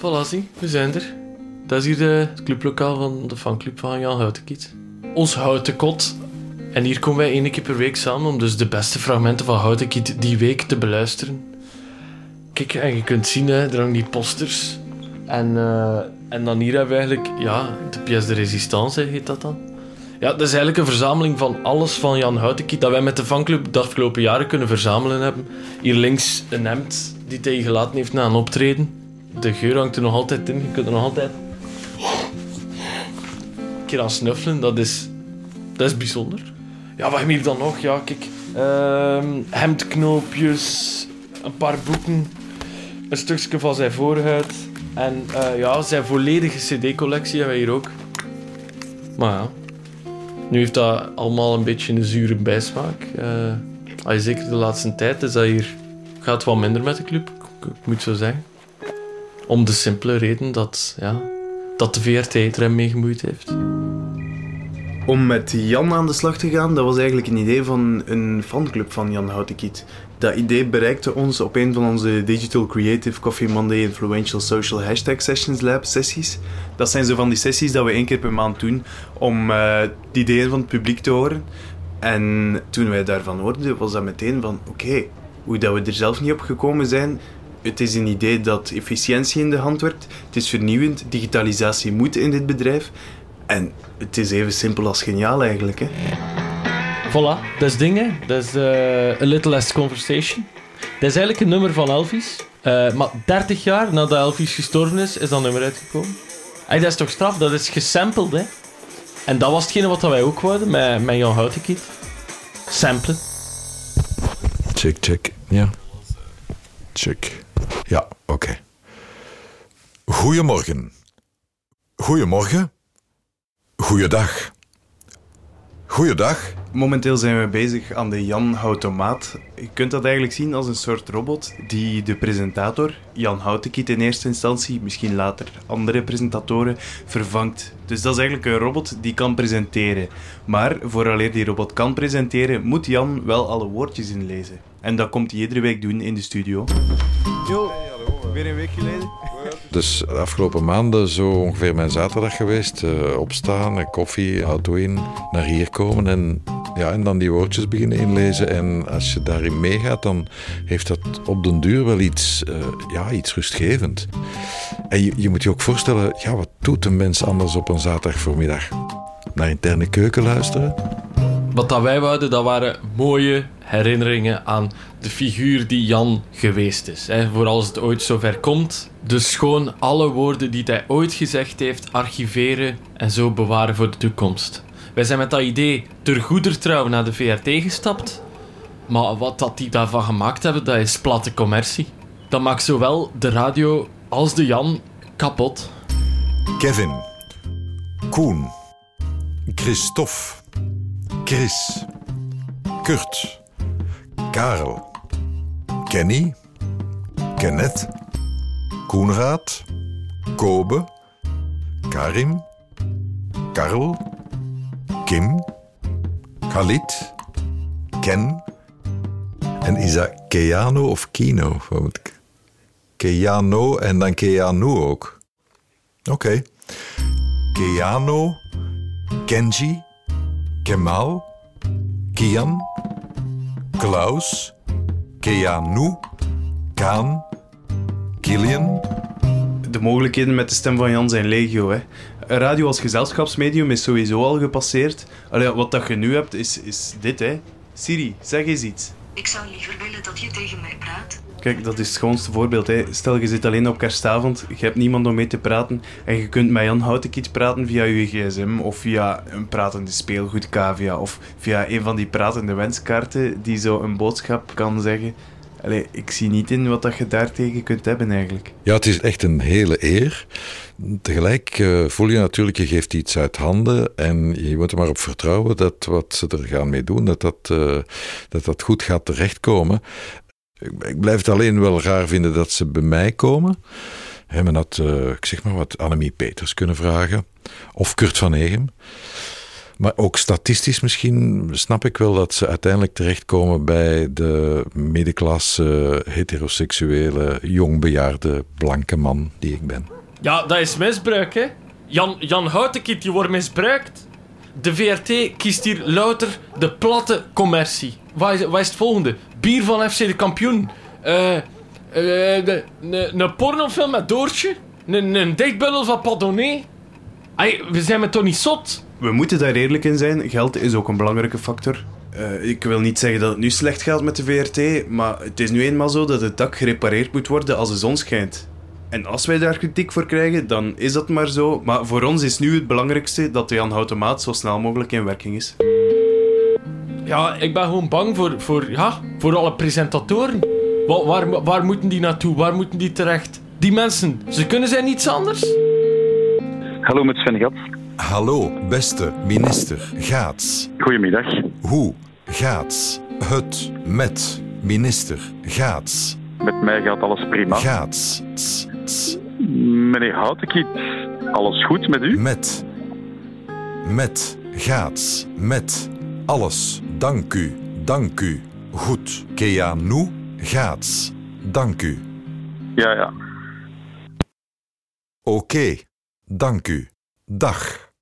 Voilà, zie, we zijn er. Dat is hier de, het clublokaal van de fanclub van Jan Houtenkiet. Ons houten kot. En hier komen wij één keer per week samen om dus de beste fragmenten van Houtenkiet die week te beluisteren. Kijk, en je kunt zien, hè, er hangen die posters. En, eh, en dan hier hebben we eigenlijk, ja, de pièce de résistance heet dat dan. Ja, dat is eigenlijk een verzameling van alles van Jan Houtenkiet dat wij met de fanclub de afgelopen jaren kunnen verzamelen hebben. Hier links een hemd die hij gelaten heeft na een optreden. De geur hangt er nog altijd in, je kunt er nog altijd een keer aan snuffelen, dat is, dat is bijzonder. Ja, wat we hier dan nog? Ja, kijk. ehm, hemdknoopjes, een paar boeken, een stukje van zijn voorhuid. En eh, ja, zijn volledige cd-collectie hebben we hier ook. Maar ja, nu heeft dat allemaal een beetje een zure bijsmaak. Ah, zeker de laatste tijd is dat hier... gaat wat minder met de club, ik moet zo zeggen. Om de simpele reden dat, ja, dat de VRT er hem mee gemoeid heeft. Om met Jan aan de slag te gaan, dat was eigenlijk een idee van een fanclub van Jan Houtenkiet. Dat idee bereikte ons op een van onze Digital Creative Coffee Monday Influential Social Hashtag Sessions Lab sessies. Dat zijn zo van die sessies dat we één keer per maand doen om de ideeën van het publiek te horen. En toen wij daarvan hoorden, was dat meteen van oké, hoe dat we er zelf niet op gekomen zijn. Het is een idee dat efficiëntie in de hand werkt. Het is vernieuwend. Digitalisatie moet in dit bedrijf. En het is even simpel als geniaal eigenlijk. Hè? Voilà, dat is dingen. Dat is eh, A Little Less Conversation. Dat is eigenlijk een nummer van Elvis. Eh, maar 30 jaar nadat Elvis gestorven is, is dat nummer uitgekomen. Hey, dat is toch straf? Dat is gesampled, hè? En dat was hetgene wat wij ook wouden met, met Jan Houtenkiet. Samplen. Check, check. Ja. Check. Ja, oké. Goedemorgen. Goedemorgen. Goeiedag. Goeiedag. Momenteel zijn we bezig aan de Jan Houtomaat. Je kunt dat eigenlijk zien als een soort robot die de presentator, Jan Houtenkiet in eerste instantie, misschien later andere presentatoren, vervangt. Dus dat is eigenlijk een robot die kan presenteren. Maar vooraleer die robot kan presenteren, moet Jan wel alle woordjes inlezen. En dat komt hij iedere week doen in de studio. Yo, weer een week geleden. Dus de afgelopen maanden zo ongeveer mijn zaterdag geweest. eh, opstaan, koffie, auto in, naar hier komen en, ja, en dan die woordjes beginnen inlezen. En als je daarin meegaat, dan heeft dat op den duur wel iets, eh, ja, iets rustgevend. En je, je moet je ook voorstellen, ja, wat doet een mens anders op een zaterdag voormiddag? Naar interne keuken luisteren? Wat dat wij wouden, dat waren mooie herinneringen aan de figuur die Jan geweest is. Hè. Voor als het ooit zover komt. Dus gewoon alle woorden die hij ooit gezegd heeft, archiveren en zo bewaren voor de toekomst. Wij zijn met dat idee ter goeder trouw naar de VRT gestapt. Maar wat dat die daarvan gemaakt hebben, dat is platte commercie. Dat maakt zowel de radio als de Jan kapot. Kevin, Koen, Christophe, Chris, Kurt, Karel, Kenny, Kenneth, Koenraad, Kobe, Karim, Karel, Kim, Khalid, Ken. En is dat Keanu of Kino? Keanu en dan Keanu ook. Oké. Keanu, Kenji, Kemal, Kian, Klaus, Keanu, Kaan, Kilian. De mogelijkheden met de stem van Jan zijn legio. Hè. Radio als gezelschapsmedium is sowieso al gepasseerd. Allee, wat dat je nu hebt, is, is dit. Hè. Siri, zeg eens iets. Ik zou liever willen dat je tegen mij praat. Kijk, dat is het schoonste voorbeeld. Hè. Stel, je zit alleen op kerstavond, je hebt niemand om mee te praten en je kunt met Jan Houtenkiet praten via je gsm of via een pratende speelgoedcavia of via een van die pratende wenskaarten die zo een boodschap kan zeggen. Allee, ik zie niet in wat dat je daartegen kunt hebben eigenlijk. Ja, het is echt een hele eer. Tegelijk eh, voel je natuurlijk, je geeft iets uit handen en je moet er maar op vertrouwen dat wat ze er gaan mee doen, dat dat, eh, dat, dat goed gaat terechtkomen. Ik, ik blijf het alleen wel raar vinden dat ze bij mij komen. Hè, men had, ik zeg maar wat, Annemie Peters kunnen vragen. Of Kurt van Egem. Maar ook statistisch misschien snap ik wel dat ze uiteindelijk terechtkomen bij de middenklasse, heteroseksuele, jongbejaarde, blanke man die ik ben. Ja, dat is misbruik, hè. Jan, Jan Houtenkiet, die wordt misbruikt. De VRT kiest hier louter de platte commercie. Wat is, het volgende? Bier van FC de kampioen. Eh... eh, Een pornofilm met Doortje. Een, een van Padonnet. Ay, we zijn met toch niet zot? We moeten daar eerlijk in zijn. Geld is ook een belangrijke factor. Eh, ik wil niet zeggen dat het nu slecht gaat met de VRT, maar het is nu eenmaal zo dat het dak gerepareerd moet worden als de zon schijnt. En als wij daar kritiek voor krijgen, dan is dat maar zo. Maar voor ons is nu het belangrijkste dat de Jan zo snel mogelijk in werking is. Ja, ik ben gewoon bang voor, voor, ja, voor alle presentatoren. Wa- waar, waar moeten die naartoe? Waar moeten die terecht? Die mensen, ze kunnen zijn niets anders? Hallo met Sven Gat. Hallo, beste minister Gaats. Goedemiddag. Hoe gaat het met minister Gaats? Met mij gaat alles prima. Gaats. Ts, Meneer Houtenkiet, alles goed met u? Met. Met. Gaats. Met. Alles. Dank u. Dank u. Goed. Kea nu. Gaats. Dank u. Ja, ja. Oké. Dank u. Dag.